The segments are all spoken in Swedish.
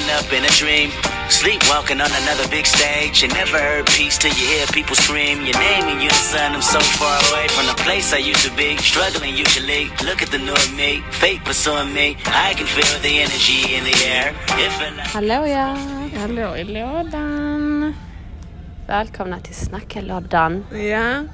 waking up in a dream. Sleepwalking on another big stage. You never heard peace till you hear people scream. Your name and you're the son. I'm so far away from the place I used to be. Struggling usually. Look at the new me. Fate pursuing me. I can feel the energy in the air. If and Hallå ja! Hallå i lådan. Välkomna till Snackelådan. Ja,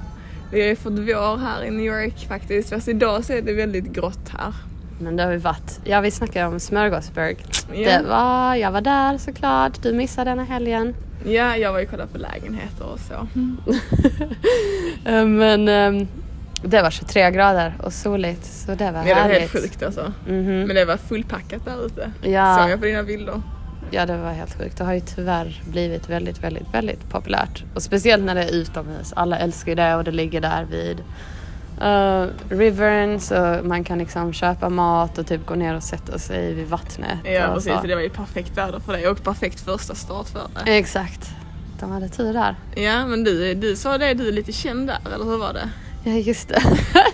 vi har ju fått vår här i New York faktiskt. Fast idag så är det väldigt grått här. Men det har vi varit. Ja, vi snackade om Smörgåsburg. Ja. Det var, jag var där såklart. Du missade denna helgen. Ja, jag var ju kollat på lägenheter och så. Eh, Men ehm, det var 23 grader och soligt så det var Ja, det var härligt. helt sjukt alltså. Mhm. Men det var fullpackat där ute. Ja. Såg jag på dina bilder. Ja, det var helt sjukt. Det har ju tyvärr blivit väldigt, väldigt, väldigt populärt. Och speciellt när det är utomhus. Alla älskar ju det och det ligger där vid uh, rivern så man kan liksom köpa mat och typ gå ner och sätta sig vid vattnet. Ja och precis, så. det var ju perfekt väder för dig och perfekt första start för dig. Exakt. De hade tur där. Ja, men du, du sa det, du är lite känd där, eller hur var det? Ja, just det.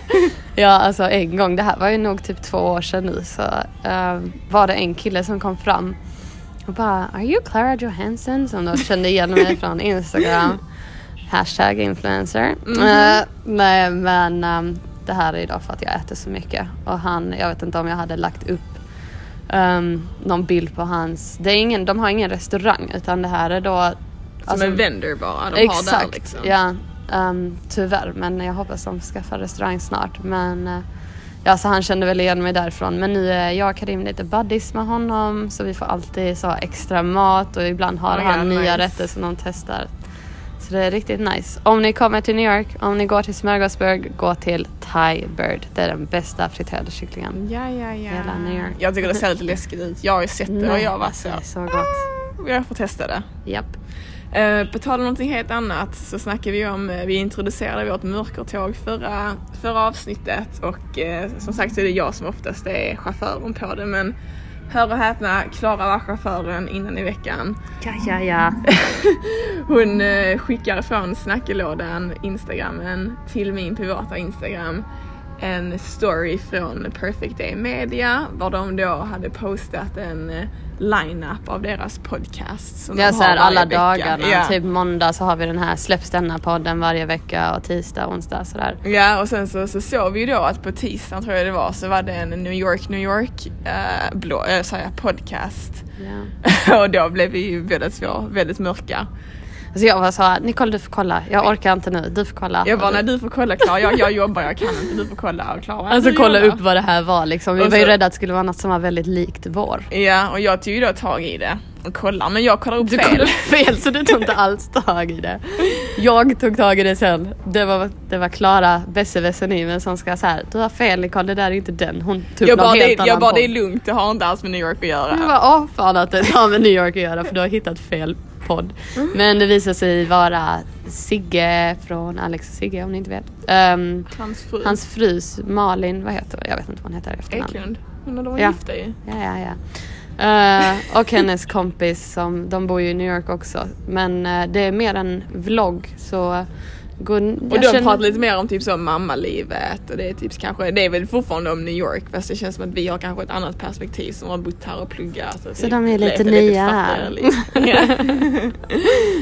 ja, alltså en gång, det här var ju nog typ två år sedan nu, så eh, var det en kille som kom fram och bara Are you Clara Johansson? Som då kände igen mig från Instagram. Hashtag influencer. Eh, nej, men ehm, det här är idag för att jag äter så mycket. Och han, jag vet inte om jag hade lagt upp um, någon bild på hans, det är ingen, de har ingen restaurang utan det här är då Som alltså- en vendor bara, de Exakt, har där liksom. ja. Um, tyvärr, men jag hoppas de skaffar restaurang snart. Men uh, ja, så han kände väl igen mig därifrån. Men nu är jag och Karim lite buddies med honom så vi får alltid så extra mat och ibland har Oh, han ja, nya nice. rätter som de testar. Så det är riktigt nice. Om ni kommer till New York, om ni går till Smörgåsburg, gå till Thai Bird. Det är den bästa friterade kycklingen. Ja, ja, ja. Hela New York. Jag tycker det ser lite läskigt ut. Jag har ju sett det och jag var så. det är så gott. Jag får testa det. Japp. Eh, på tal om någonting helt annat så snackade vi om, eh, vi introducerade vårt mörkertåg förra, förra avsnittet och eh, som sagt så är det jag som oftast är chauffören på det men hör och häpna, Klara var chauffören innan i veckan. Ja, ja, ja. Hon eh, skickar från snackelådan, instagrammen, till min privata instagram en story från Perfect Day Media var de då hade postat en eh, line-up av deras podcast. Som Ja, de så här, alla vecka. dagarna. Ja. Typ måndag så har vi den här släpps denna podden varje vecka och tisdag, onsdag sådär. Ja och sen så, så såg vi ju då att på tisdagen tror jag det var så var det en New York New York äh, blå, äh, sa jag, podcast. Ja. och då blev vi ju två väldigt mörka. Så jag var så här, Nicole du får kolla, jag orkar inte nu, du får kolla. Jag bara, när du får kolla Klara, jag, jag jobbar, jag kan inte, du får kolla och Klara. Alltså du kolla upp vad det här var liksom. Vi Och var ju rädda att det skulle vara något som var väldigt likt vår. Ja och jag tog ju då tag i det och kollar men jag kollar upp Du fel. kollade fel så du tog inte alls tag i det. Jag tog tag i det sen. Det var, det var Klara besserwissern som ska så här, du har fel Nicole, det där är inte den. Hon tog Jag någon bara, helt det, annan jag bara det är lugnt, det har inte alls med New York att göra. Jag bara, åh fan att det har med New York att göra för du har hittat fel podd. Men det visade sig vara Sigge från Alex och Sigge om ni inte vet. Ehm, Hans fru. hans frus Malin, vad heter hon? Jag vet inte vad hon heter efternamn. Eklund. Hon och de var Ja. gifta ju. Ja, ja, ja. Eh, och hennes kompis som, de bor ju i New York också. Men eh, det är mer en vlogg så gå, Och de pratar lite mer om typ så mammalivet och det är typ kanske, det är väl fortfarande om New York fast det känns som att vi har kanske ett annat perspektiv som har bott här och pluggat. Så typ de är lite nya här.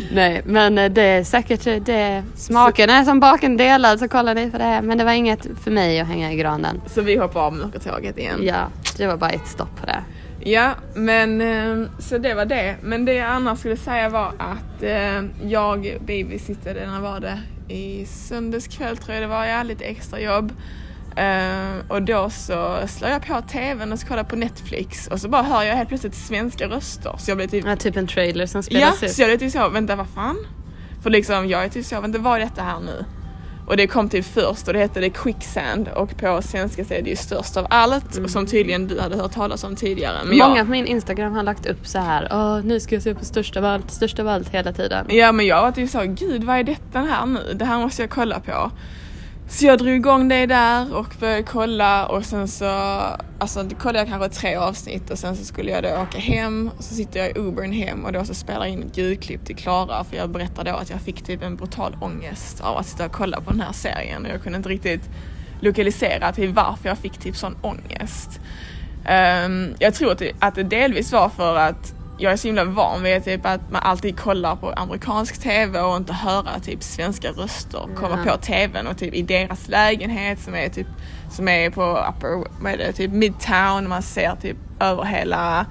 Nej men eh, det är säkert, eh, det, smaken är som baken delad så kolla ni på det. Men det var inget för mig att hänga i granen. Så vi hoppar av mörkertåget igen. Ja, det var bara ett stopp på det. Ja, men eh, så det var det. Men det jag annars skulle säga var att jag babysittade, när var det? I söndags kväll tror jag det var, ja lite extra jobb. Eh, och då så slår jag på tvn och så kollar på Netflix och så bara hör jag helt plötsligt svenska röster. Så jag blev typ Ja, typ en trailer som Ja, spelas ut. så jag blev typ så, vänta vad fan? För liksom jag är typ så, vänta vad är detta här nu? Och det kom typ först och det hette det Quicksand och på svenska så är det ju störst av allt som tydligen du hade hört talas om tidigare. Men Många jag, på min Instagram har lagt upp så här, Åh, nu ska jag se på största av allt, största av allt hela tiden. ja men jag var typ så, gud vad är detta här nu? Det här måste jag kolla på. Så jag drog igång det där och började kolla och sen så, alltså kollade jag kanske tre avsnitt och sen så skulle jag då åka hem och så sitter jag i Ubern hem och då så spelar jag in ett ljudklipp till Klara för jag berättade då att jag fick typ en brutal ångest av att sitta och kolla på den här serien och jag kunde inte riktigt lokalisera till varför jag fick typ sån ångest. Um, jag tror att det, att det delvis var för att jag är så himla van vid typ att man alltid kollar på amerikansk TV och inte höra typ svenska röster komma Ja. på TVn och typ i deras lägenhet som är typ som är på upper, vad är det, typ midtown, man ser typ över hela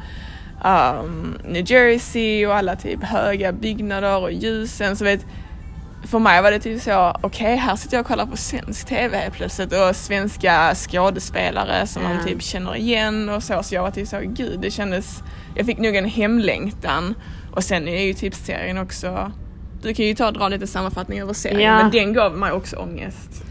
um, New Jersey och alla typ höga byggnader och ljusen så vet för mig var det typ så, okej här sitter jag och kollar på svensk TV helt plötsligt och svenska skådespelare som man Ja. typ känner igen och så. Så jag var typ så, gud det kändes, jag fick nog en hemlängtan. Och sen är ju typ serien också, du kan ju ta och dra lite sammanfattning över serien, Ja. men den gav mig också ångest.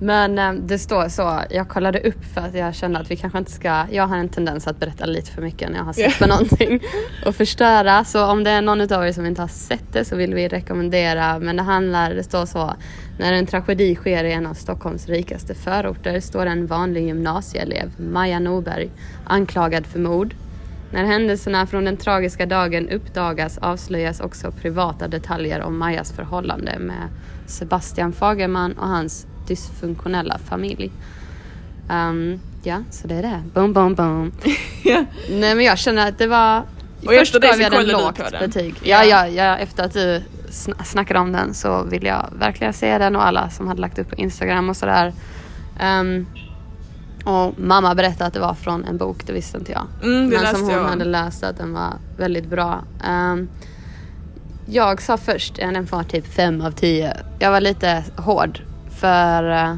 Men eh, det står så, jag kollade upp för att jag kände att vi kanske inte ska, jag har en tendens att berätta lite för mycket när jag har sett på någonting och förstöra. Så om det är någon utav er som inte har sett det så vill vi rekommendera. Men det handlar, det står så, när en tragedi sker i en av Stockholms rikaste förorter står en vanlig gymnasieelev, Maja Norberg, anklagad för mord. När händelserna från den tragiska dagen uppdagas avslöjas också privata detaljer om Majas förhållande med Sebastian Fagerman och hans dysfunktionella familj. Ehm, ja, så det är det. Boom, boom, boom. Ja. Nej men jag känner att det var... Och först efter gav jag den lågt den? betyg. Ja. Ja, ja, efter att du sn- snackade om den så vill jag verkligen se den och alla som hade lagt upp på Instagram och sådär. Ehm, och mamma berättade att det var från en bok, det visste inte jag. Mm, Men som hon jag. hade läst att den var väldigt bra. Ehm, jag sa först att den får typ 5 av 10. Jag var lite hård för eh,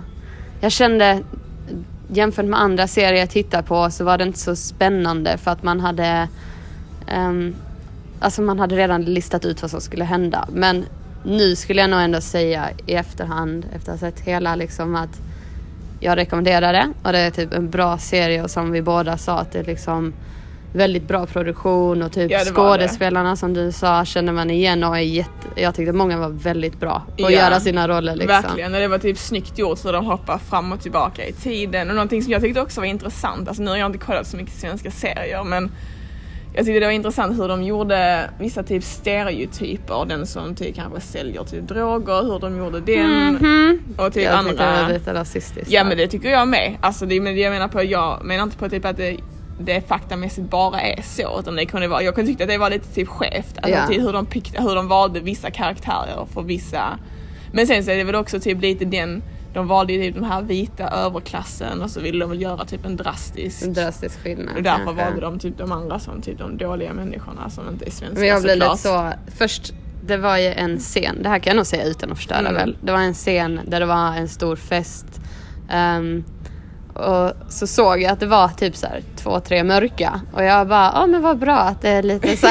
jag kände jämfört med andra serier jag tittar på så var det inte så spännande för att man hade ehm, Alltså man hade redan listat ut vad som skulle hända. Men nu skulle jag nog ändå säga i efterhand efter att ha sett hela liksom att jag rekommenderar det och det är typ en bra serie och som vi båda sa att det är liksom väldigt bra produktion och typ Ja, var det. skådespelarna som du sa känner man igen och är jätte, jag tyckte många var väldigt bra på att Ja, göra sina roller liksom. Verkligen, och det var typ snyggt gjort så de hoppar fram och tillbaka i tiden. Och någonting som jag tyckte också var intressant, alltså nu har jag inte kollat så mycket svenska serier men jag tyckte det var intressant hur de gjorde vissa typ stereotyper, den som typ kanske säljer typ droger, hur de gjorde den och typ jag tyckte det andra. var lite rasistiskt. Ja men det tycker jag med. Alltså det, men det jag menar på, jag menar inte på typ att det, det faktamässigt bara är så utan det kunde vara, jag kunde tycka att det var lite typ skevt. Alltså Ja. till hur de, pick, hur de valde vissa karaktärer för vissa. Men sen så är det väl också typ lite den, de valde ju den här vita överklassen och så ville de väl göra typ en drastisk. En drastisk skillnad. och därför kanske. valde de typ de andra som typ de dåliga människorna som inte är svenska Men jag blev lite så, först det var ju en scen, det här kan jag nog säga utan att förstöra Mm. väl. Det var en scen där det var en stor fest. Ehm, och så såg jag att det var typ så här två, tre mörka. Och jag bara, ja men vad bra att det är lite så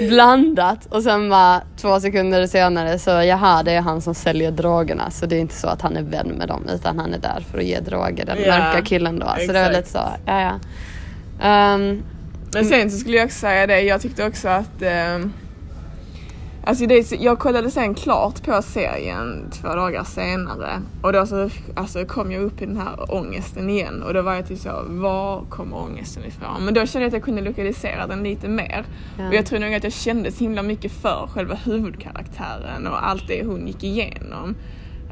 blandat. Och sen bara två sekunder senare så jaha det är han som säljer drogerna. Så det är inte så att han är vän med dem utan han är där för att ge droger, den Ja, mörka killen då. Så det var lite så, ja ja. Ehm, Men sen så skulle jag också säga det, jag tyckte också att eh, Alltså det, så- jag kollade sen klart på serien två dagar senare och då så alltså, kom jag upp i den här ångesten igen och då var jag typ så, var kommer ångesten ifrån? Men då kände jag att jag kunde lokalisera den lite mer. Ja. Och jag tror nog att jag kände så himla mycket för själva huvudkaraktären och allt det hon gick igenom.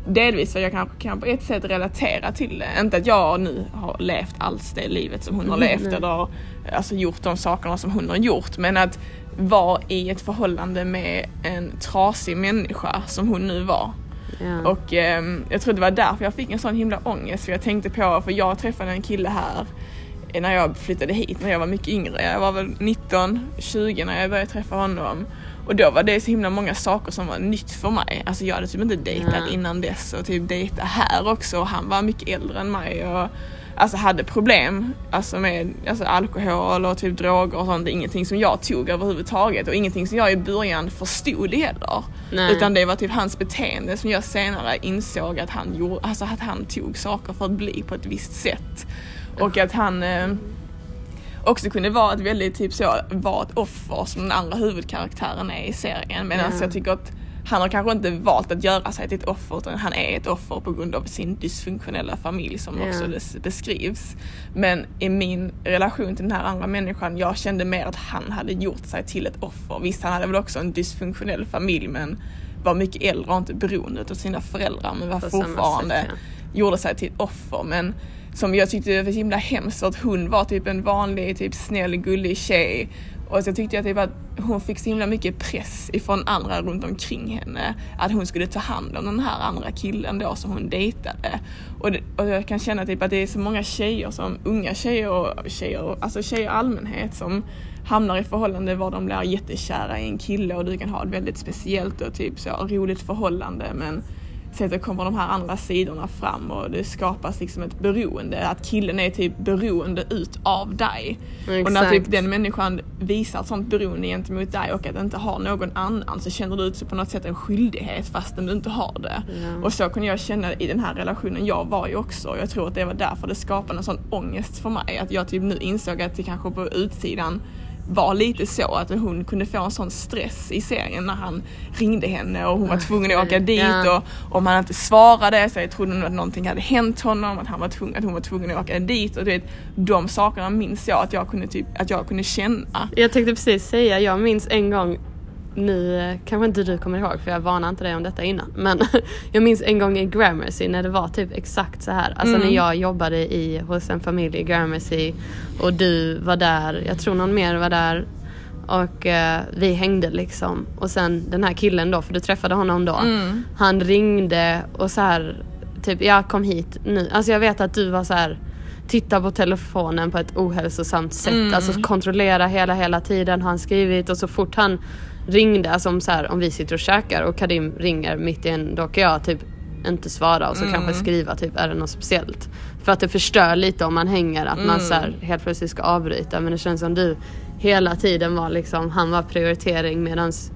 Delvis för jag kan, kan på ett sätt relatera till det. Inte att jag nu har levt alls det livet som hon har Mhm, levt nej. eller alltså, gjort de sakerna som hon har gjort. Men att vara i ett förhållande med en trasig människa som hon nu var. ja. Och ehm, jag tror det var därför jag fick en sån himla ångest. För jag tänkte på, för jag träffade en kille här eh, när jag flyttade hit när jag var mycket yngre. Jag var väl 19, 20 när jag började träffa honom. Och då var det så himla många saker som var nytt för mig. Alltså jag hade typ inte dejtat Ja. innan dess och typ dejta här också. Och han var mycket äldre än mig och alltså hade problem alltså med alltså alkohol och typ droger och sånt. Ingenting som jag tog överhuvudtaget och ingenting som jag i början förstod heller. Nej. Utan det var typ hans beteende som jag senare insåg att han, gjorde, alltså att han tog saker för att bli på ett visst sätt. Och att han eh, också kunde vara ett väldigt typ så, vara ett offer som den andra huvudkaraktären är i serien. Medan Ja. jag tycker att han har kanske inte valt att göra sig till ett offer utan han är ett offer på grund av sin dysfunktionella familj som Ja. också beskrivs. Men i min relation till den här andra människan, jag kände mer att han hade gjort sig till ett offer. Visst, han hade väl också en dysfunktionell familj men var mycket äldre och inte beroende av sina föräldrar men var På fortfarande sätt, gjorde sig till ett offer. Men som jag tyckte det var så himla hemskt att hon var typ en vanlig, typ snäll, gullig tjej och så tyckte jag typ att hon fick så himla mycket press ifrån andra runt omkring henne. Att hon skulle ta hand om den här andra killen då som hon dejtade. Och, det, och jag kan känna typ att det är så många tjejer som, unga tjejer och tjejer, alltså tjejer i allmänhet som hamnar i förhållande var de blir jättekära i en kille och du kan ha ett väldigt speciellt och typ så roligt förhållande men sen så kommer de här andra sidorna fram och det skapas liksom ett beroende. Att killen är typ beroende ut av dig. Exakt. Och när typ den människan visar ett sånt beroende gentemot dig och att inte har någon annan så känner du ut på något sätt en skyldighet fastän du inte har det. Ja. Och så kunde jag känna i den här relationen jag var ju också. Och jag tror att det var därför det skapade en sån ångest för mig. Att jag typ nu insåg att det kanske på utsidan var lite så att hon kunde få en sån stress i serien när han ringde henne och hon var tvungen att åka dit Ja. och om han inte svarade så trodde nog att någonting hade hänt honom, att, han var tvungen, att hon var tvungen att åka dit och du vet, de sakerna minns jag att jag kunde, typ, att jag kunde känna. Jag tänkte precis säga, jag minns en gång nu kanske inte du kommer ihåg för jag varnade inte dig om detta innan. Men jag minns en gång i Gramercy när det var typ exakt så här. Alltså Mm. när jag jobbade i, hos en familj i Gramercy och du var där, jag tror någon mer var där. Och eh, vi hängde liksom. Och sen den här killen då, för du träffade honom då. Mm. Han ringde och så här, typ jag kom hit nu. Alltså jag vet att du var så här titta på telefonen på ett ohälsosamt sätt. Mm. Alltså kontrollera hela, hela tiden har han skrivit och så fort han ringde, alltså om, så här, om vi sitter och käkar och Kadim ringer mitt i en, då kan jag typ inte svara och så kanske skriva typ är det något speciellt. För att det förstör lite om man hänger att man så här, helt plötsligt ska avbryta men det känns som du hela tiden var liksom, han var prioritering medans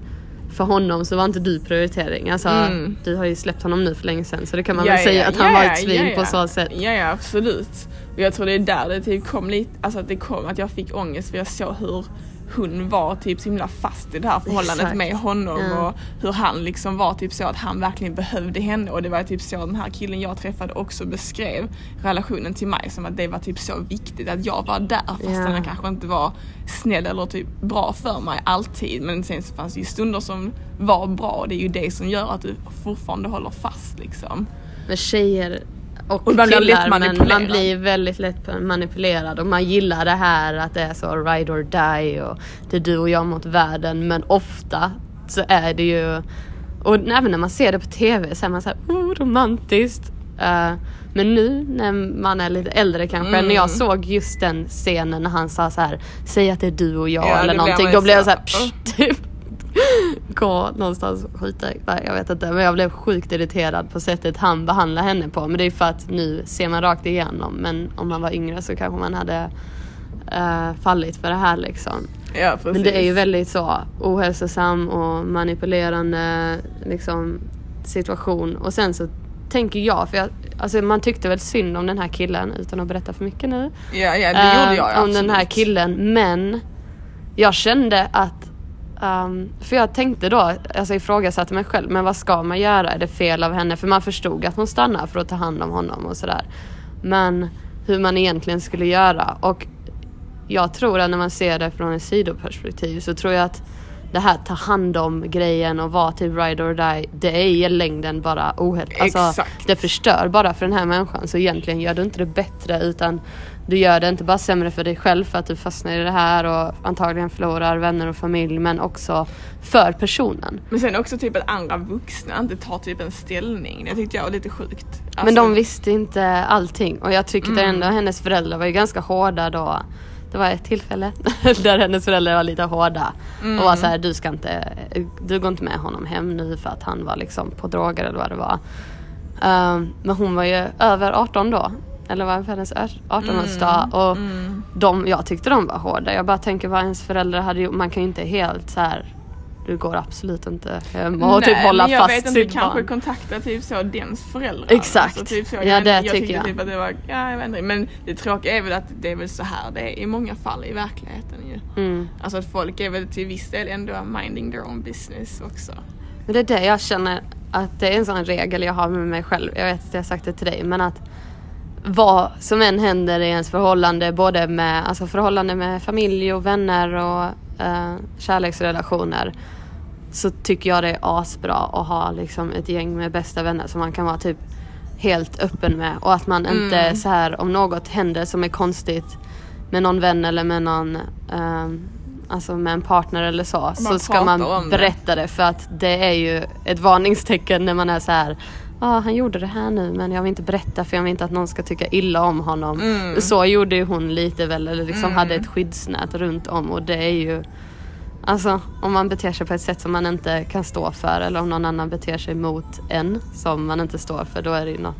för honom så var inte du prioritering. Alltså Mm. du har ju släppt honom nu för länge sedan så det kan man Ja, väl säga ja, att han ja, var ja, ett svin på så sätt. Ja, ja absolut. Och jag tror det är där det typ kom lite, alltså att det kom att jag fick ångest för jag såg hur hon var typ så himla fast i det här förhållandet Exakt. med honom Ja. och hur han liksom var typ så att han verkligen behövde henne och det var typ så den här killen jag träffade också beskrev relationen till mig som att det var typ så viktigt att jag var där fast Ja. han kanske inte var snäll eller typ bra för mig alltid men sen så fanns det ju stunder som var bra och det är ju det som gör att du fortfarande håller fast liksom. med tjejer och, Och man blir killar lätt men man blir väldigt lätt manipulerad. Och man gillar det här att det är så ride or die och det är du och jag mot världen. Men ofta så är det ju och även när man ser det på TV så är man såhär oh, romantiskt. Eh, men nu när man är lite äldre kanske, Mm. när jag såg just den scenen när han sa så här säg att det är du och jag Ja, eller blir någonting, då blev jag så, psh, typ gå någonstans och skjuta. Nej, jag vet inte men jag blev sjukt irriterad på sättet han behandlar henne på. Men det är för att nu ser man rakt igenom. Men om man var yngre så kanske man hade eh, fallit för det här liksom. Ja, precis. Men det är ju väldigt så ohälsosam och manipulerande liksom, situation. Och sen så tänker jag, för jag, alltså man tyckte väl synd om den här killen utan att berätta för mycket nu. Ja, ja det gjorde jag Om den här absolut. killen men jag kände att ehm, för jag tänkte då, alltså ifrågasatte mig själv, men vad ska man göra? Är det fel av henne? För man förstod att hon stannar för att ta hand om honom och sådär. Men hur man egentligen skulle göra. Och jag tror att när man ser det från ett sidoperspektiv så tror jag att det här ta hand om grejen och vara typ ride or die, det är i längden bara ohälsa. Alltså, det förstör bara för den här människan. Så egentligen gör du inte det bättre utan du gör det inte bara sämre för dig själv för att du fastnar i det här och antagligen förlorar vänner och familj men också för personen. Men sen också typ att andra vuxna inte tar typ en ställning. Det tyckte jag var lite sjukt. Alltså, Men de visste inte allting och jag tyckte Mm. ändå hennes föräldrar var ju ganska hårda då. Det var ett tillfälle där hennes föräldrar var lite hårda och var så här, du ska inte, du går inte med honom hem nu för att han var liksom på droger eller vad det var. Ehm, men hon var ju över 18 då. Eller var hennes 18-årsdag och Mm. de, jag tyckte de var hårda. Jag bara tänker vad ens föräldrar hade gjort. Man kan ju inte helt så här. Du går absolut inte hem och typ Nej, hålla men jag fast vet inte, sitt kanske barn. kontakta typ så dens föräldrar. Exakt. Alltså, typ så. Ja, jag, det jag tycker jag. Typ att det var, ja, jag vet inte. Men det tråkiga är väl att det är väl så här det är i många fall i verkligheten ju. Mm. Alltså att folk är väl till viss del ändå minding their own business också. Men det är det jag känner att det är en sån regel jag har med mig själv. Jag vet att jag har sagt det till dig men att vad som än händer i ens förhållande, både med alltså förhållande med familj och vänner och eh, kärleksrelationer så tycker jag det är asbra att ha liksom ett gäng med bästa vänner som man kan vara typ helt öppen med och att man inte Mm. så här om något händer som är konstigt med någon vän eller med någon ehm, alltså med en partner eller så, så ska man om det. berätta det. för att det är ju ett varningstecken när man är så här. Ja, han gjorde det här nu men jag vill inte berätta för jag vill inte att någon ska tycka illa om honom. Mm. Så gjorde ju hon lite väl, eller liksom hade ett skyddsnät runt om och det är ju Alltså om man beter sig på ett sätt som man inte kan stå för eller om någon annan beter sig mot en som man inte står för då är det ju något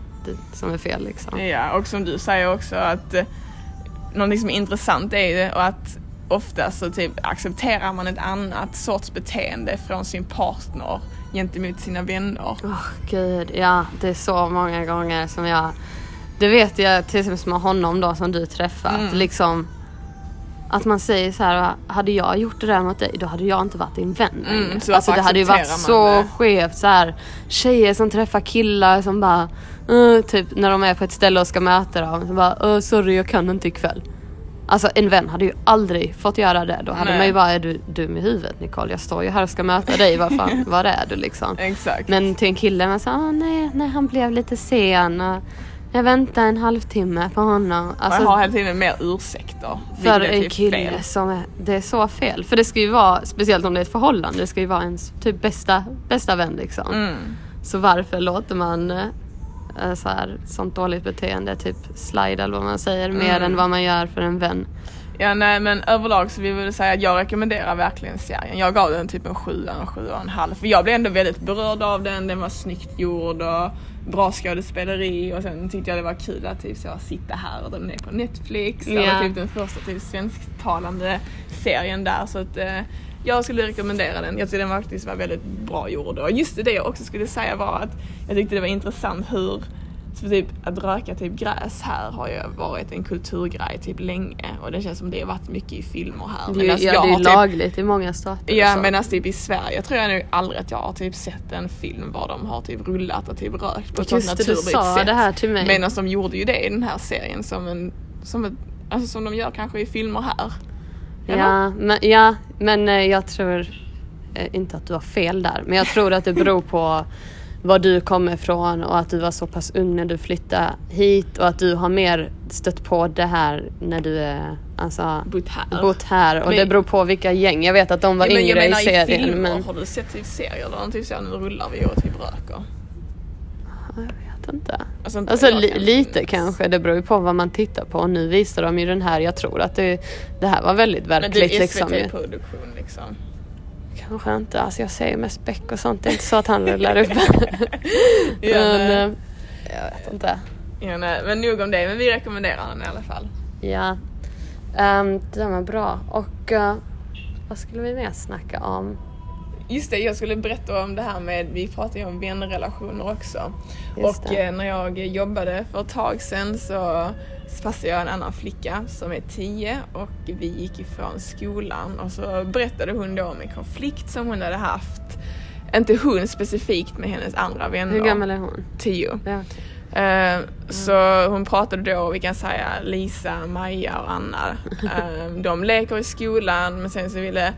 som är fel liksom. Ja, och som du säger också att eh, någonting som är intressant är ju att ofta så typ accepterar man ett annat sorts beteende från sin partner gentemot sina vänner. Åh gud, ja det är så många gånger som jag Det vet jag till exempel med honom då som du träffat. Mm. Liksom Att man säger så här, hade jag gjort det där mot dig då hade jag inte varit din vän Mm, så Alltså det hade ju varit så det? skevt så här Tjejer som träffar killar som bara "Uh", Typ när de är på ett ställe och ska möta dem. Så bara "Uh, sorry jag kan inte ikväll. Alltså en vän hade ju aldrig fått göra det. Då hade Nej. man ju bara, är du dum i huvudet Nicole? Jag står ju här och ska möta dig, vad fan, var är du liksom? Exakt. Men till en kille man sa, ah, nej, nej han blev lite sen och jag väntade en halvtimme på honom. man Alltså, har hela tiden mer ursäkter. för en typ kille fel. som är, det är så fel. För det ska ju vara, speciellt om det är ett förhållande, det ska ju vara ens typ bästa, bästa vän liksom. Mm. Så varför låter man eh, så här, sånt dåligt beteende, typ slide eller vad man säger, mer Mm. än vad man gör för en vän? Ja nej men överlag så vill jag säga att jag rekommenderar verkligen serien. Jag gav den typ en sjua, en sjua och en halv. För jag blev ändå väldigt berörd av den, den var snyggt gjord och bra skådespeleri och sen tyckte jag det var kul att typ så sitta här och den är på Netflix. Det Ja. var typ den första typ svensktalande serien där så att eh, jag skulle rekommendera den. Jag tyckte den faktiskt var väldigt bra gjord och just det jag också skulle säga var att jag tyckte det var intressant hur så typ att röka typ gräs här har ju varit en kulturgrej typ länge och det känns som det har varit mycket i filmer här. Det är ja, jag det är typ, lagligt i många stater. Ja så. medan typ i Sverige tror jag nog aldrig att jag har typ sett en film var de har typ rullat och typ rökt på ett sånt Just det, du naturligt sa sätt. det här till mig. Medan de gjorde ju det i den här serien som en, som ett, alltså som de gör kanske i filmer här. Eller? Ja men, ja, men eh, jag tror eh, inte att du har fel där. Men jag tror att det beror på var du kommer ifrån och att du var så pass ung när du flyttade hit och att du har mer stött på det här när du är, alltså, Bott här. bott här och Men- det beror på vilka gäng. Jag vet att de var Ja, yngre i menar i serien filmer, men har du sett typ serier där de typ här, nu rullar vi och typ röker? jag vet inte. Alltså, inte Alltså li, kan lite minnas. kanske, det beror ju på vad man tittar på. Nu visar de ju den här, jag tror att det, det här var väldigt Men verkligt det är liksom. SVT-produktion liksom. Kanske inte, alltså jag ser ju mest Beck och sånt. Det är inte så att han rullar upp. Ja, men eh, jag vet inte. Ja, nej, men nog om det, men vi rekommenderar den i alla fall. Ja, um, den var bra. Och eh, vad skulle vi mer snacka om? Just det, jag skulle berätta om det här med, vi pratade ju om vänrelationer också. Just och det. eh, när jag jobbade för ett tag sedan så passade jag en annan flicka som är 10 och vi gick ifrån skolan och så berättade hon då om en konflikt som hon hade haft. Inte hon specifikt med hennes andra vänner. Hur gammal är hon? 10. Ja. Eh, Så hon pratade då, vi kan säga Lisa, Maja och Anna. Eh, de leker i skolan men sen så ville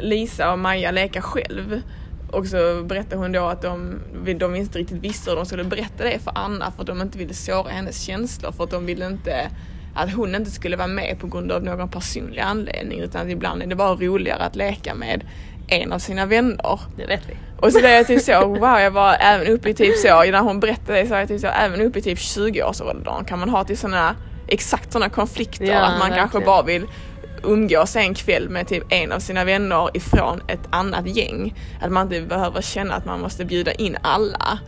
Lisa och Maja leka själv. Och så berättade hon då att de, de inte riktigt visste hur de skulle berätta det för Anna för att de inte ville såra hennes känslor för att de ville inte att hon inte skulle vara med på grund av någon personlig anledning utan ibland är det bara roligare att leka med en av sina vänner. Det vet vi. Och så blev jag typ så, wow jag var även uppe i typ så, när hon berättade det så var jag typ så, även uppe i typ 20-årsåldern kan man ha till sådana, exakt sådana konflikter. Ja, att man kanske verkligen. bara vill umgås en kväll med typ en av sina vänner ifrån ett annat gäng. Att man inte behöver känna att man måste bjuda in alla.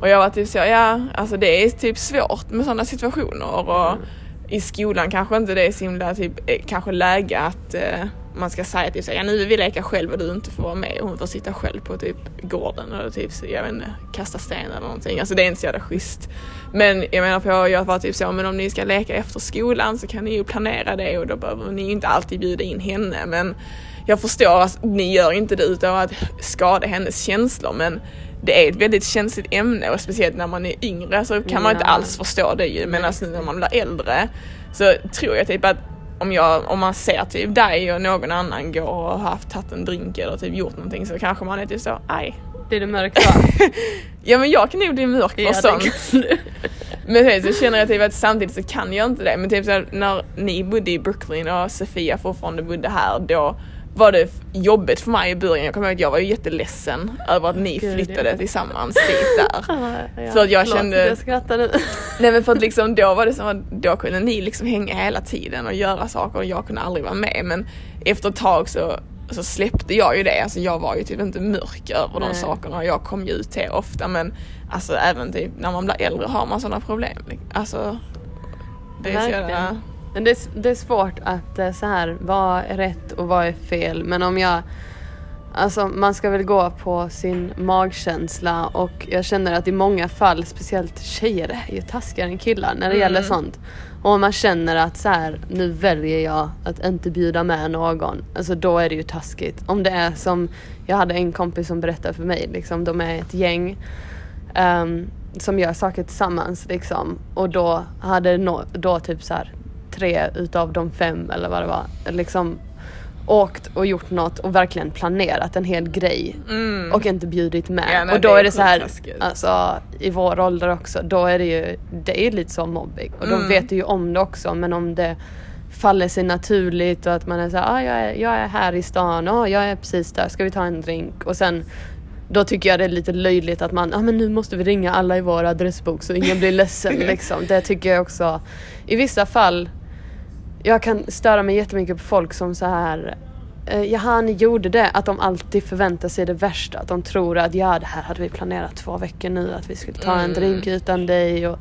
Och jag var typ så, ja alltså det är typ svårt med sådana situationer. Och i skolan kanske inte det är så himla typ, eh, kanske läge att eh, man ska säga typ så, ja nu vill vi leka själv och du inte får vara med och hon får sitta själv på typ gården och typ, så, jag vet inte, kasta sten eller någonting. Alltså det är inte så jävla schysst. Men jag menar på, jag var typ så, men om ni ska leka efter skolan så kan ni ju planera det och då behöver ni ju inte alltid bjuda in henne men jag förstår att ni gör inte det utav att skada hennes känslor men det är ett väldigt känsligt ämne och speciellt när man är yngre så kan man inte alls förstå det ju. Men alltså när man blir äldre så tror jag typ att om, jag, om man ser typ dig och någon annan gå och har haft tagit en drink eller typ gjort någonting så kanske man är typ så, aj. Blir du mörk då? Ja men jag kan nog bli mörk för sånt. Men sen så känner jag typ att samtidigt så kan jag inte det. Men typ så när ni bodde i Brooklyn och Sofia fortfarande bodde här då var det jobbigt för mig i början. Jag kommer ihåg att jag var ju jätteledsen över att ni Gud, flyttade ja. tillsammans dit där. Ja, För att jag förlåt kände- Jag skrattar nu. Nej men för att liksom då var det som att då kunde ni liksom hänga hela tiden och göra saker och jag kunde aldrig vara med. Men efter ett tag så, så släppte jag ju det. Alltså jag var ju typ inte mörk över de Nej. sakerna. Jag kom ju ut till ofta men alltså även typ när man blir äldre har man sådana problem. Alltså det är så jävla... Men det är, det är svårt att eh, så här, vad är rätt och vad är fel. Men om jag... Alltså man ska väl gå på sin magkänsla och jag känner att i många fall, speciellt tjejer är ju taskigare än killar när det gäller sånt. Och om man känner att så här, nu väljer jag att inte bjuda med någon, alltså då är det ju taskigt. Om det är som, jag hade en kompis som berättade för mig, liksom, de är ett gäng ehm, som gör saker tillsammans liksom. Och då hade no, då typ så här tre utav de fem eller vad det var liksom åkt och gjort något och verkligen planerat en hel grej och inte bjudit med. Mm. Ja, nej, och då det är är det så här, alltså i vår ålder också, då är det ju, det är lite så mobbing. Och Mm. de vet ju om det också men om det faller sig naturligt och att man är så här, ah, jag, är, jag är här i stan, ah, jag är precis där, ska vi ta en drink? Och sen då tycker jag det är lite löjligt att man, ah, men nu måste vi ringa alla i vår adressbok så ingen blir ledsen liksom. Det tycker jag också, i vissa fall, jag kan störa mig jättemycket på folk som så här eh, Jaha, ni gjorde det. Att de alltid förväntar sig det värsta. Att de tror att ja, det här hade vi planerat två veckor nu. Att vi skulle ta en Mm. drink utan dig. Och,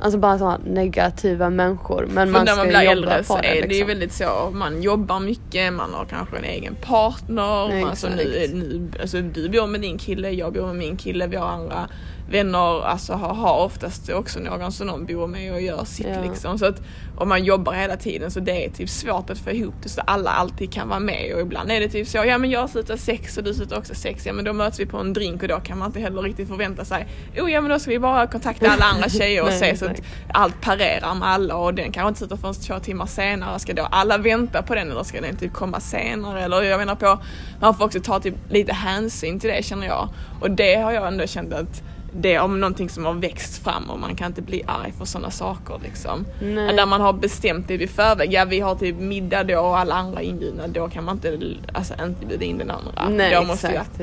alltså bara sådana negativa människor. Men För man när ska man ju blir jobba äldre på så det. är det ju liksom. väldigt så, man jobbar mycket, man har kanske en egen partner. Nej, Alltså, nu, nu, alltså, du bor med din kille, jag bor med min kille, vi har andra vänner, alltså har, har oftast också någon som de bor med och gör sitt Ja. liksom. Så att om man jobbar hela tiden så det är typ svårt att få ihop det så alla alltid kan vara med och ibland är det typ så, ja men jag slutar sex och du slutar också sex, ja men då möts vi på en drink och då kan man inte heller riktigt förvänta sig, oh ja men då ska vi bara kontakta alla andra tjejer och Nej, se så att allt parerar med alla och den kanske inte slutar förrän två timmar senare. Ska då alla vänta på den eller ska den typ komma senare? Eller jag menar på, man får också ta typ lite hänsyn till det känner jag. Och det har jag ändå känt att det är om någonting som har växt fram och man kan inte bli arg för sådana saker liksom. Nej. Där man har bestämt det i förväg, ja vi har typ middag då och alla andra inbjudna, då kan man inte, alltså inte bjuda in den andra. Nej då måste exakt,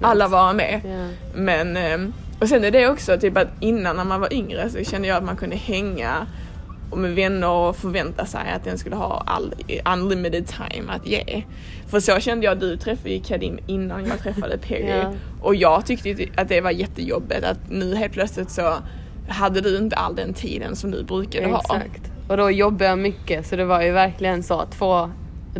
alla vara med. Ja. Men, ehm, och sen är det också typ att innan när man var yngre så kände jag att man kunde hänga och med vänner och förvänta sig att den skulle ha all, unlimited time att ge. För så kände jag, du träffade ju Kadim innan jag träffade Peggy Ja. och jag tyckte att det var jättejobbigt att nu helt plötsligt så hade du inte all den tiden som du brukade ha. Exakt. Och då jobbade jag mycket så det var ju verkligen så två,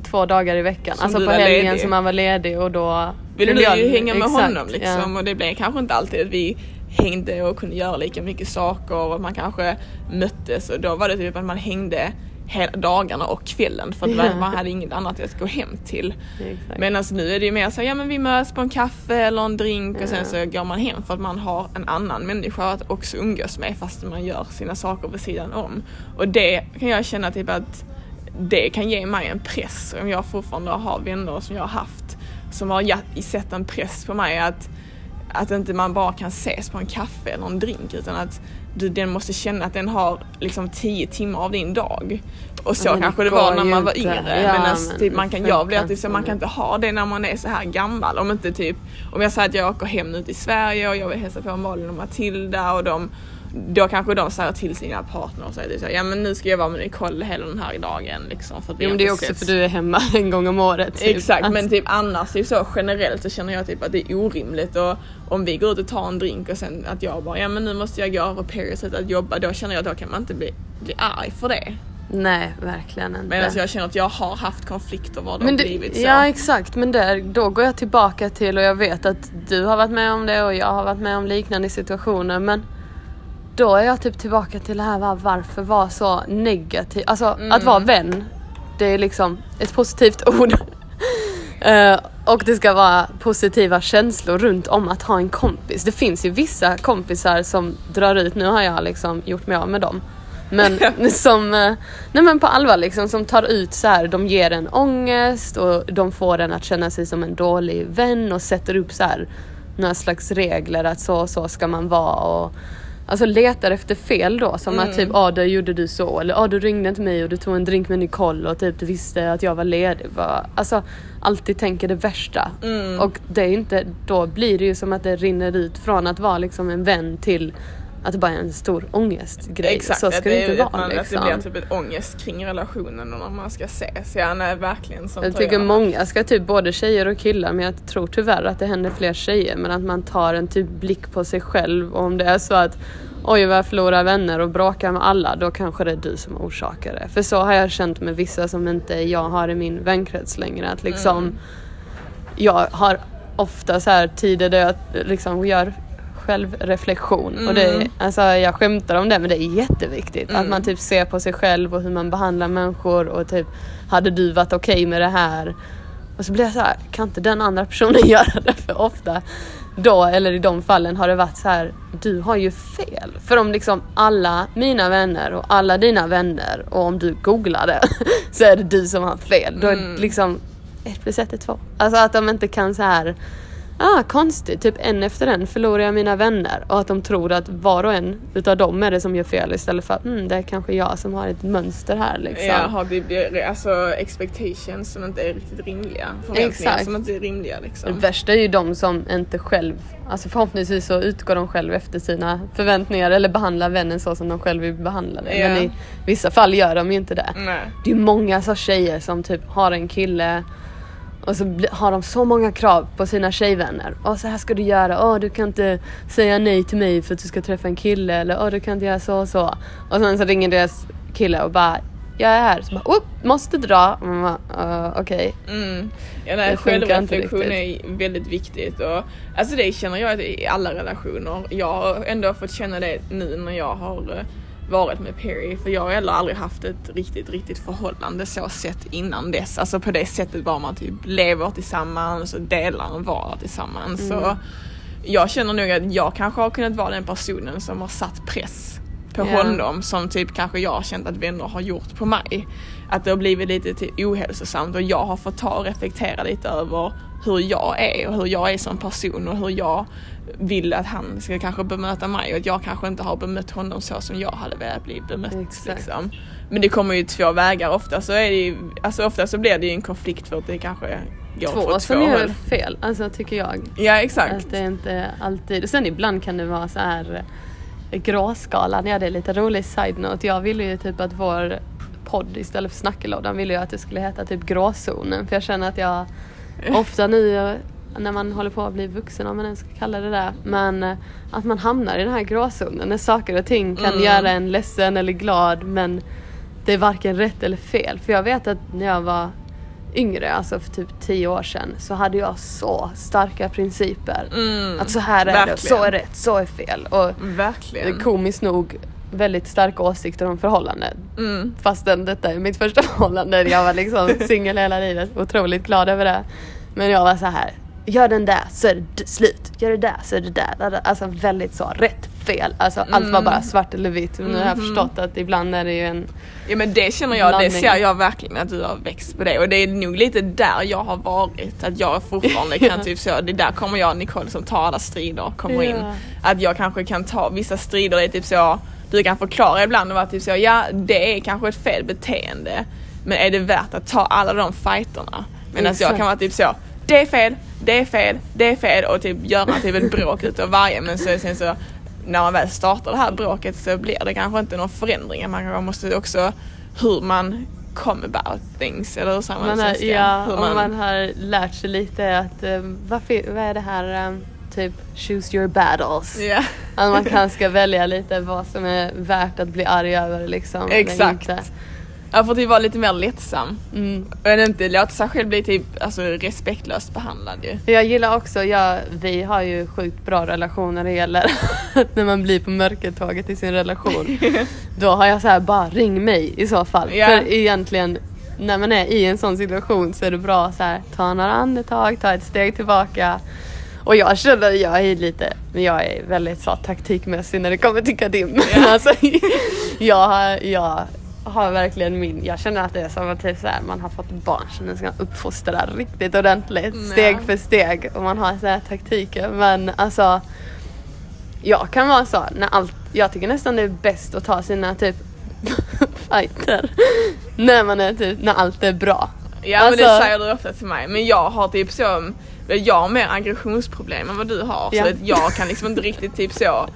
två dagar i veckan. Som alltså på helgen ledig. som man var ledig och då Ville du ju hänga med exakt, honom liksom ja. och det blev kanske inte alltid att vi hängde och kunde göra lika mycket saker och man kanske möttes och då var det typ att man hängde hela dagarna och kvällen för att Ja. man- hade inget annat att gå hem till. Exakt. Men alltså nu är det ju mer så, ja men vi möts på en kaffe eller en drink och sen så går man hem för att man har en annan människa att också umgås med fast man gör sina saker vid sidan om. Och det kan jag känna typ att det kan ge mig en press om jag fortfarande har vänner som jag har haft som har sett en press på mig att, att inte man bara kan ses på en kaffe eller en drink utan att du, den måste känna att den har liksom tio timmar av din dag. Och så Ja, det kanske det var när man var yngre. Ja, men alltså, men typ, man kan, jag blir typ så man kan inte ha det när man är så här gammal. Om inte typ, om jag säger att jag åker hem nu till Sverige och jag vill hälsa på Malin och Matilda och de då kanske de säger till sina partner och säger typ så, ja men nu ska jag vara med Nicole hela den här dagen liksom. För Jo men det är också setts. för du är hemma en gång om året. typ. Exakt men Alltså, typ annars typ så generellt så känner jag typ att det är orimligt och om vi går ut och tar en drink och sen att jag bara ja men nu måste jag gå över Paris att jobba då känner jag att då kan man inte bli, bli arg för det. Nej verkligen inte. Medan jag känner att jag har haft konflikter var det men har blivit så. ja exakt men där, då går jag tillbaka till och jag vet att du har varit med om det och jag har varit med om liknande situationer men då är jag typ tillbaka till det här va, varför vara så negativ. Alltså att Mm. vara vän, det är liksom ett positivt ord. Eh, och det ska vara positiva känslor runt om att ha en kompis. Det finns ju vissa kompisar som drar ut, nu har jag liksom gjort mig av med dem. Men som, eh, nej men på allvar liksom, som tar ut så här, de ger en ångest och de får en att känna sig som en dålig vän och sätter upp så här några slags regler att så och så ska man vara och alltså letar efter fel då. Som Mm. att typ, ah, där gjorde du så. Eller ah, du ringde till mig och du tog en drink med Nicole och typ du visste att jag var ledig. Bara, alltså alltid tänker det värsta. Mm. Och det är inte, då blir det ju som att det rinner ut från att vara liksom en vän till att det bara är en stor ångestgrej. Exakt, så ska det, det, inte vara man, liksom. att det blir typ ett ångest kring relationen och när man ska ses. Ja, nej, verkligen. Sånt Jag tycker många ska typ både tjejer och killar men jag tror tyvärr att det händer fler tjejer men att man tar en typ blick på sig själv och om det är så att oj vad jag förlorar vänner och bråkar med alla då kanske det är du som orsakar det. För så har jag känt med vissa som inte jag har i min vänkrets längre att liksom Mm. jag har ofta så här tider där jag liksom gör självreflektion. Och det, Mm. alltså jag skämtar om det men det är jätteviktigt. Att Mm. man typ ser på sig själv och hur man behandlar människor och typ hade du varit okej med det här? Och så blir jag så här, kan inte den andra personen göra det? För ofta då eller i de fallen har det varit så här du har ju fel. För om liksom alla mina vänner och alla dina vänner och om du googlar det så är det du som har fel. Då är Mm. det liksom ett plus ett är två. Alltså att de inte kan så här Ah, konstigt, typ en efter en förlorar jag mina vänner och att de tror att var och en utav dem är det som gör fel istället för att mm, det är kanske jag som har ett mönster här liksom. Ja, har det blir alltså expectations som inte är riktigt rimliga. Exakt. som inte är rimliga Det liksom. värsta är ju de som inte själv, alltså förhoppningsvis så utgår de själv efter sina förväntningar eller behandlar vännen så som de själv vill behandla det. Men Ja. i vissa fall gör de ju inte det. Nej. Det är många så tjejer som typ har en kille och så har de så många krav på sina tjejvänner. Och så här ska du göra, åh du kan inte säga nej till mig för att du ska träffa en kille eller åh du kan inte göra så och så. Och sen så ringer deras kille och bara jag är här, så bara, måste dra. "Uh, okej. Mm. Ja, nej, självreflektion är väldigt viktigt. Och, alltså det känner jag i alla relationer. Jag har ändå fått känna det nu när jag har eh, varit med Perry. För jag har heller aldrig haft ett riktigt, riktigt förhållande så sett innan dess. Alltså på det sättet var man typ lever tillsammans och delar en vardag tillsammans. Så jag känner nog att jag kanske har kunnat vara den personen som har satt press på Ja. honom som typ kanske jag har känt att vänner har gjort på mig. Att det har blivit lite till ohälsosamt och jag har fått ta och reflektera lite över hur jag är och hur jag är som person och hur jag vill att han ska kanske bemöta mig och att jag kanske inte har bemött honom så som jag hade velat bli bemött. Liksom. Men det kommer ju två vägar. Ofta så, är det ju, alltså ofta så blir det ju en konflikt för att det kanske går Två åt som två gör fel, alltså tycker jag. Ja exakt. Att det är inte alltid, och sen ibland kan det vara så här eh, gråskalan, ja det är lite rolig side-note. Jag ville ju typ att vår podd istället för snackelådan ville jag att det skulle heta typ gråzonen för jag känner att jag ofta nu när man håller på att bli vuxen om man ens ska kalla det där men eh, att man hamnar i den här gråzonen när saker och ting kan Mm. göra en ledsen eller glad men det är varken rätt eller fel för jag vet att när jag var yngre, alltså för typ tio år sedan, så hade jag så starka principer. Mm, Att så här är det, verkligen. så är rätt, så är fel. Och Verkligen. komiskt nog väldigt starka åsikter om förhållanden. Mm. Fastän detta är mitt första förhållande. Jag var liksom singel hela livet. Otroligt glad över det. Men jag var så här. Gör den där så är det slut. Gör det där så är det där. Alltså väldigt så rätt, fel. Alltså allt var bara svart eller vitt. Och nu har jag förstått att ibland är det ju en... Ja men det känner jag, det Blandning. ser jag verkligen att du har växt på det och det är nog lite där jag har varit. Att jag fortfarande kan typ så, det där kommer jag och Nicole som tar alla strider kommer in. Ja. Att jag kanske kan ta vissa strider, det är typ så, du kan förklara ibland och vara typ så, ja det är kanske ett fel beteende. Men är det värt att ta alla de fighterna? Medan jag Exakt. kan vara typ så, det är fel, det är fel, det är fel och typ göra typ ett bråk utav varje men så, sen så när man väl startar det här bråket så blir det kanske inte någon förändring. Man måste också hur man come about things eller hur man Man har, ja, hur om man har lärt sig lite att... eh, vad, vad är det här? eh, typ choose your battles. Ja, Att man kanske ska välja lite vad som är värt att bli arg över liksom. eller Exakt. Jag får typ vara lite mer lättsam. Mm. Men inte låta sig själv bli typ alltså, respektlöst behandlad ju. Jag gillar också, jag, vi har ju sjukt bra relation när det gäller när man blir på mörkertåget i sin relation. Då har jag så här, bara ring mig i så fall. Ja. För egentligen när man är i en sån situation så är det bra så här, ta några andetag, ta ett steg tillbaka. Och jag känner, jag är lite, men jag är väldigt så taktikmässig när det kommer till Kadim. Ja. alltså, jag, jag har verkligen min, jag känner att det är som att typ så här, man har fått barn som nu ska uppfostra riktigt ordentligt, Mm, steg för steg och man har så här taktiker men alltså jag kan vara så när allt jag tycker nästan det är bäst att ta sina typ fighter när man är typ, när allt är bra. Ja men Alltså- det säger du ofta till mig. Men jag har typ så, jag har mer aggressionsproblem än vad du har. Ja. Så att jag kan liksom inte riktigt typ så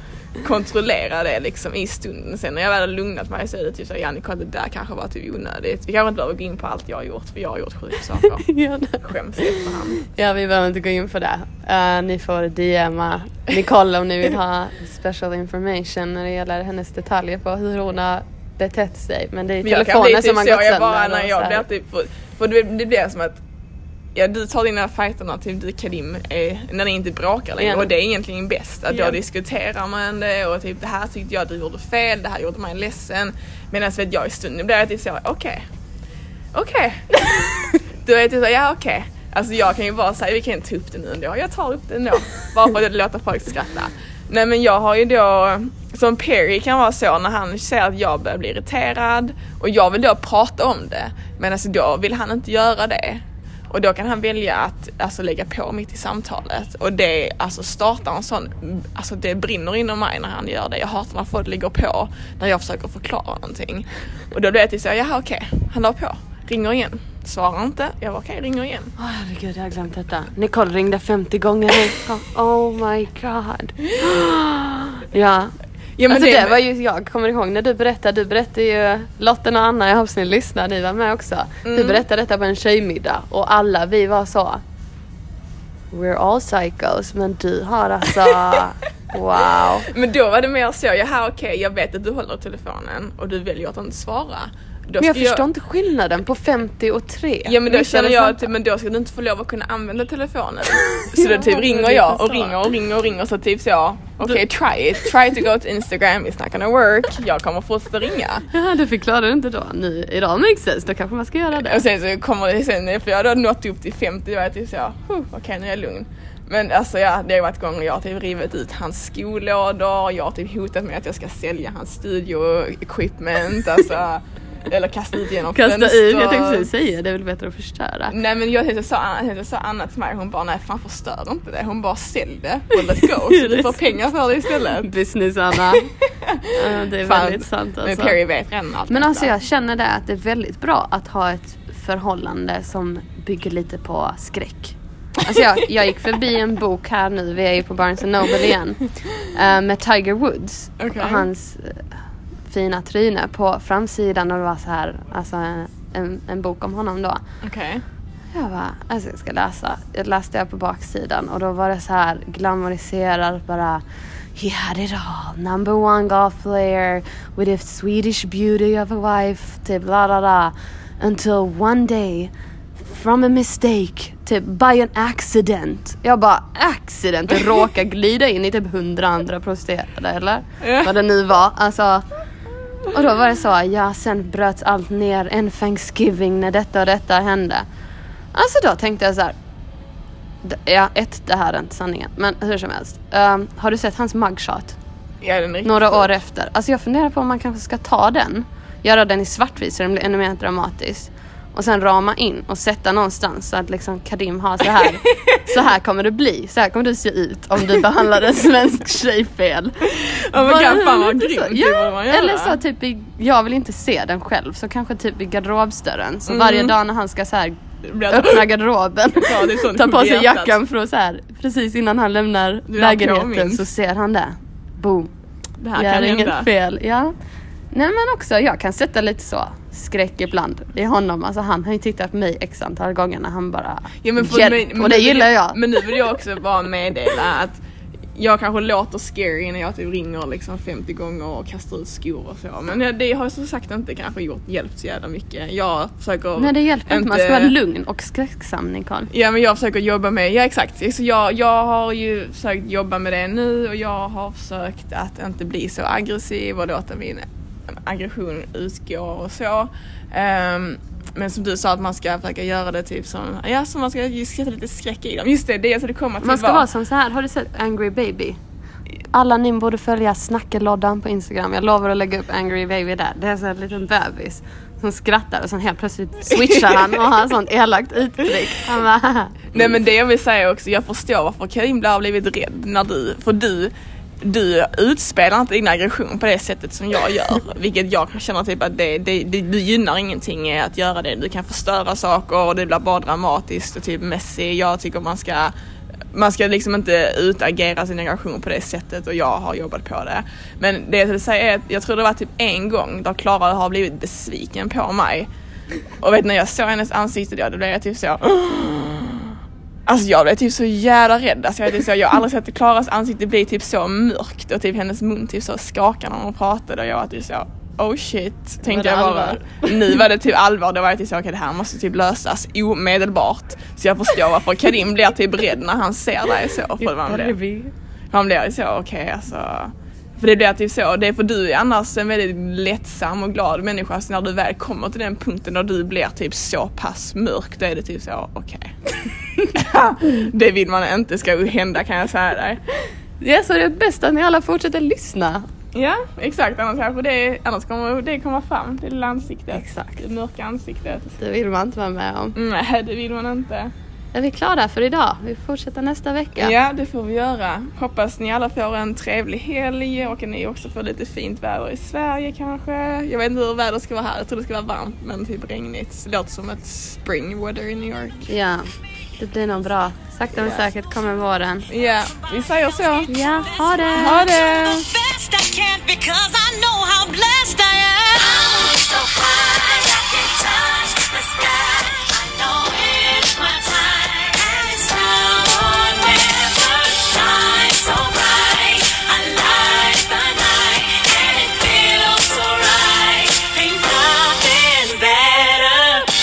kontrollera det liksom i stunden. Sen när jag väl har lugnat mig så är det typ så ja Nicole det där kanske var typ onödigt. Vi kanske inte behöver gå in på allt jag har gjort för jag har gjort sjuka saker. Ja, Skäms efterhand. Ja, vi behöver inte gå in på det. Eh, ni får DMa Nicole om ni vill ha special information när det gäller hennes detaljer på hur hon har betett sig. Men det är jag telefonen typ som har så, gått jag sönder. bara och när jag blir typ, för, för det, det blir som att Ja du tar dina fighterna till du Karim eh, när ni inte bråkar längre Ja. och det är egentligen bäst att Ja. då diskuterar man det och typ det här tyckte jag du gjorde fel, det här gjorde mig ledsen. Medan vet jag i stunden blir jag typ så okej, okej. Då är jag typ så ja okej. Alltså jag kan ju bara säga vi kan inte ta upp det nu ändå, jag tar upp det ändå. Bara för att låta folk skratta. Nej men jag har ju då, som Perry kan vara så när han ser att jag börjar bli irriterad och jag vill då prata om det. Men alltså då vill han inte göra det. Och då kan han välja att alltså, lägga på mitt i samtalet. Och det alltså, startar en sån, alltså det brinner inom mig när han gör det. Jag hatar när folk ligger på när jag försöker förklara någonting. Och då blir jag till så, jaha okej, han la på. Ringer igen. Svarar inte. Jag var okej, ringer igen. Åh herregud, jag har glömt detta. Nicole ringde 50 gånger. Oh my god. Ja. Ja, men alltså det, det- var ju, jag kommer ihåg när du berättade, du berättade ju, Lotten och Anna, jag hoppas ni lyssnar, ni var med också. Du Mm. berättade detta på en tjejmiddag och alla vi var så We're all psychos men du har alltså Wow. Men då var det mer så, jaha okej jag vet att du håller telefonen och du väljer att inte svara. Men jag förstår inte skillnaden på 50 och 3. Ja men då känner jag att men då ska du inte få lov att kunna använda telefonen. Så då typ ringer jag och ringer och ringer och ringer så typ så okej try it, try to go to Instagram, it's not gonna work, jag kommer fortsätta ringa. Ja, du förklarade inte då. Nu, idag makes sense, då kanske man ska göra det. Och sen så kommer det sen, för jag har nått upp till 50 och jag typ så, okej nu är jag lugn. Men alltså ja, det har varit gånger jag har typ rivit ut hans skolådor, jag har typ hotat med att jag ska sälja hans studio equipment, alltså eller kasta ut genom Kasta fönster. ut, jag tänkte precis säga det är väl bättre att förstöra. Nej men jag tänkte sa, jag tänkte sa Anna till mig, hon bara nej fan förstör inte det, hon bara sälj det och let go så du får pengar för det istället. Business Anna. Ja, det är Fan, väldigt sant Men alltså. Perry vet redan allt Men alltså jag känner det att det är väldigt bra att ha ett förhållande som bygger lite på skräck. Alltså jag, jag gick förbi en bok här nu, vi är ju på Barnes Noble igen, eh, med Tiger Woods Okej. och hans fina tryne på framsidan och det var så här, alltså en, en bok om honom då. Okej. Jag bara, alltså jag ska läsa. Jag läste jag på baksidan och då var det så här glamoriserat bara He had it all. Number one golf player with a Swedish beauty of a wife. Typ la la la. Until one day from a mistake. Typ by an accident. Jag bara accident. Det råkar glida in i typ hundra andra prostituerade eller? Vad det nu var. Alltså och då var det så, ja sen bröts allt ner en Thanksgiving när detta och detta hände. Alltså då tänkte jag så här. Ja, ett, det här är inte sanningen. Men hur som helst. Ehm, har du sett hans mugshot? Ja, den är Några år efter. Alltså jag funderar på om man kanske ska ta den. Göra den i svartvit så den blir ännu mer dramatisk. Och sen rama in och sätta någonstans så att liksom Kadim har så här. så här kommer det bli. Så här kommer du se ut om du behandlar en svensk tjej fel. Ja men gud, fan vad grymt, Ja, eller så typ i, jag vill inte se den själv så kanske typ i garderobsdörren. Så Mm. varje dag när han ska så här öppna garderoben, Ja, är ta på sig jackan för att så här, precis innan han lämnar lägenheten så ser han det. Boom. Det här Gör kan inget hända. fel. Ja. Nej men också jag kan sätta lite så skräck ibland i honom. Alltså han har ju tittat på mig x antal gånger när han bara Ja, men för, hjälp men, och det gillar jag. Men nu vill jag också bara meddela att jag kanske låter scary när jag typ ringer liksom 50 gånger och kastar ut skor och så. Men det har som sagt inte kanske gjort, hjälpt så jävla mycket. Jag försöker Nej det hjälper inte, man ska vara lugn och skräcksam Nicole. Ja men jag försöker jobba med, ja exakt. Så jag, jag har ju försökt jobba med det nu och jag har försökt att inte bli så aggressiv och låta min aggression utgå och så. Ehm, men som du sa att man ska försöka göra det typ som, ja som man ska sätta lite skräck i dem. Just det, det jag skulle komma till Man ska var- vara som så här. har du sett Angry Baby? Alla ni borde följa Snackeloddan på Instagram. Jag lovar att lägga upp Angry Baby där. Det är så en liten bebis som skrattar och sen helt plötsligt switchar han och har sånt elakt uttryck. Han bara, Nej men det jag vill säga också, jag förstår varför Karim har blivit rädd när du, för du du utspelar inte din aggression på det sättet som jag gör. Vilket jag kan känna typ att det, det, det, du gynnar ingenting i att göra det. Du kan förstöra saker och det blir bara dramatiskt och typ Messi. Jag tycker man ska man ska liksom inte utagera sin aggression på det sättet och jag har jobbat på det. Men det jag vill säga är att jag tror det var typ en gång där Klara har blivit besviken på mig. Och vet när jag såg hennes ansikte då, då blev jag typ så Alltså jag blev typ så jävla rädd. Alltså jag, så, jag har aldrig sett Klaras ansikte bli typ så mörkt och typ hennes mun typ så skakade när hon pratade och jag var typ så oh shit. Tänkte jag bara. Nu var det typ allvar. Då var jag typ så okej okay, det här måste typ lösas omedelbart. Så jag förstår varför Karim blir typ rädd när han ser dig så. För man blir, man blir så okej okay, alltså. För det blir typ så, det är för du är annars en väldigt lättsam och glad människa så när du väl kommer till den punkten där du blir typ så pass mörk då är det typ så okej. Okay. Det vill man inte ska hända kan jag säga dig. Ja så det är bäst att ni alla fortsätter lyssna. Ja exakt annars kanske det, annars kommer det komma fram, det lilla ansiktet. Exakt. Det mörka ansiktet. Det vill man inte vara med om. Nej det vill man inte. Är vi klara för idag? Vi fortsätter nästa vecka. Ja, det får vi göra. Hoppas ni alla får en trevlig helg och att ni också får lite fint väder i Sverige kanske. Jag vet inte hur vädret ska vara här. Jag tror det ska vara varmt men typ regnigt. Det låter som ett spring weather i New York. Ja, det blir nog bra. Sakta men säkert kommer våren. Ja, yeah. vi säger så. Ja, ha det! Ha det! I'm so high.